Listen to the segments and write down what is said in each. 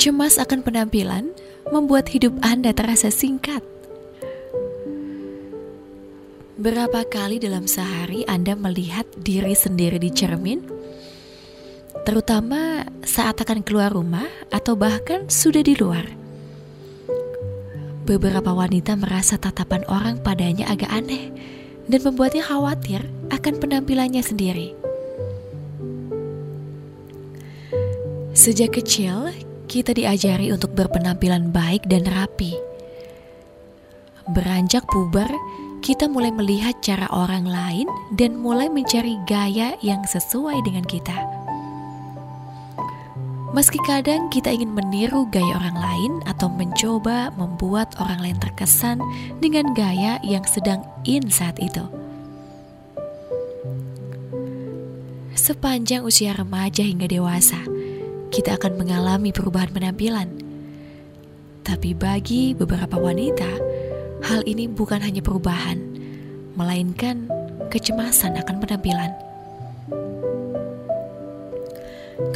Cemas akan penampilan membuat hidup Anda terasa singkat. Berapa kali dalam sehari Anda melihat diri sendiri di cermin? Terutama saat akan keluar rumah atau bahkan sudah di luar. Beberapa wanita merasa tatapan orang padanya agak aneh dan membuatnya khawatir akan penampilannya sendiri. Sejak kecil, kita diajari untuk berpenampilan baik dan rapi. Beranjak puber, kita mulai melihat cara orang lain dan mulai mencari gaya yang sesuai dengan kita. Meski kadang kita ingin meniru gaya orang lain atau mencoba membuat orang lain terkesan dengan gaya yang sedang in saat itu. Sepanjang usia remaja hingga dewasa, kita akan mengalami perubahan penampilan. Tapi bagi beberapa wanita, hal ini bukan hanya perubahan, melainkan kecemasan akan penampilan.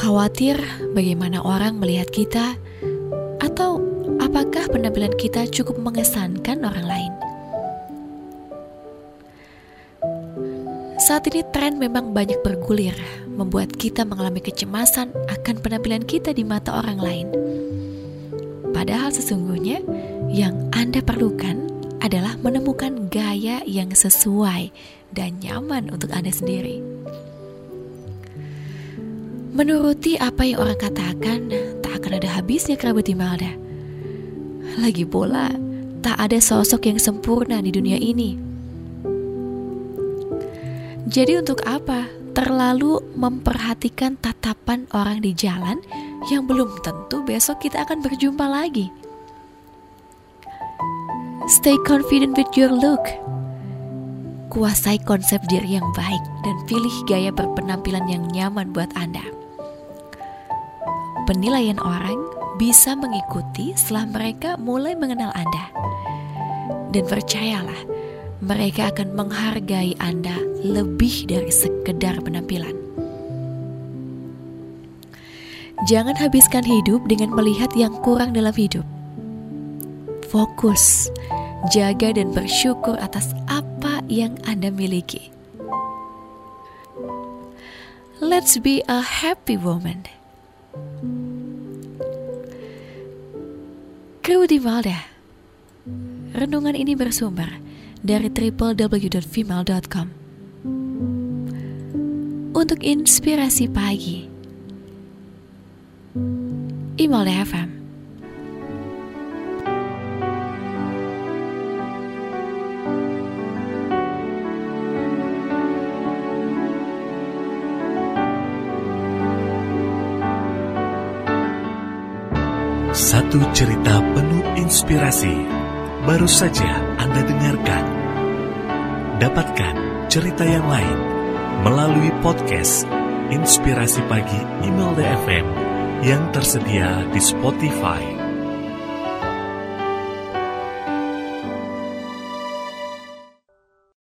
Khawatir bagaimana orang melihat kita, atau apakah penampilan kita cukup mengesankan orang lain. Saat ini tren memang banyak bergulir, membuat kita mengalami kecemasan akan penampilan kita di mata orang lain. Padahal sesungguhnya yang Anda perlukan adalah menemukan gaya yang sesuai dan nyaman untuk Anda sendiri. Menuruti apa yang orang katakan, tak akan ada habisnya kerabat Imelda. Lagi pula, tak ada sosok yang sempurna di dunia ini jadi untuk apa terlalu memperhatikan tatapan orang di jalan yang belum tentu besok kita akan berjumpa lagi? Stay confident with your look. Kuasai konsep diri yang baik dan pilih gaya berpenampilan yang nyaman buat Anda. Penilaian orang bisa mengikuti setelah mereka mulai mengenal Anda. Dan percayalah, mereka akan menghargai Anda lebih dari sekedar penampilan. Jangan habiskan hidup dengan melihat yang kurang dalam hidup. Fokus, jaga dan bersyukur atas apa yang Anda miliki. Let's be a happy woman. Kru di Malda. Renungan ini bersumber dari www.female.com. Untuk inspirasi pagi, Email FM. Satu cerita penuh inspirasi baru saja Anda dengarkan. Dapatkan cerita yang lain melalui podcast Inspirasi Pagi Email DFM yang tersedia di Spotify.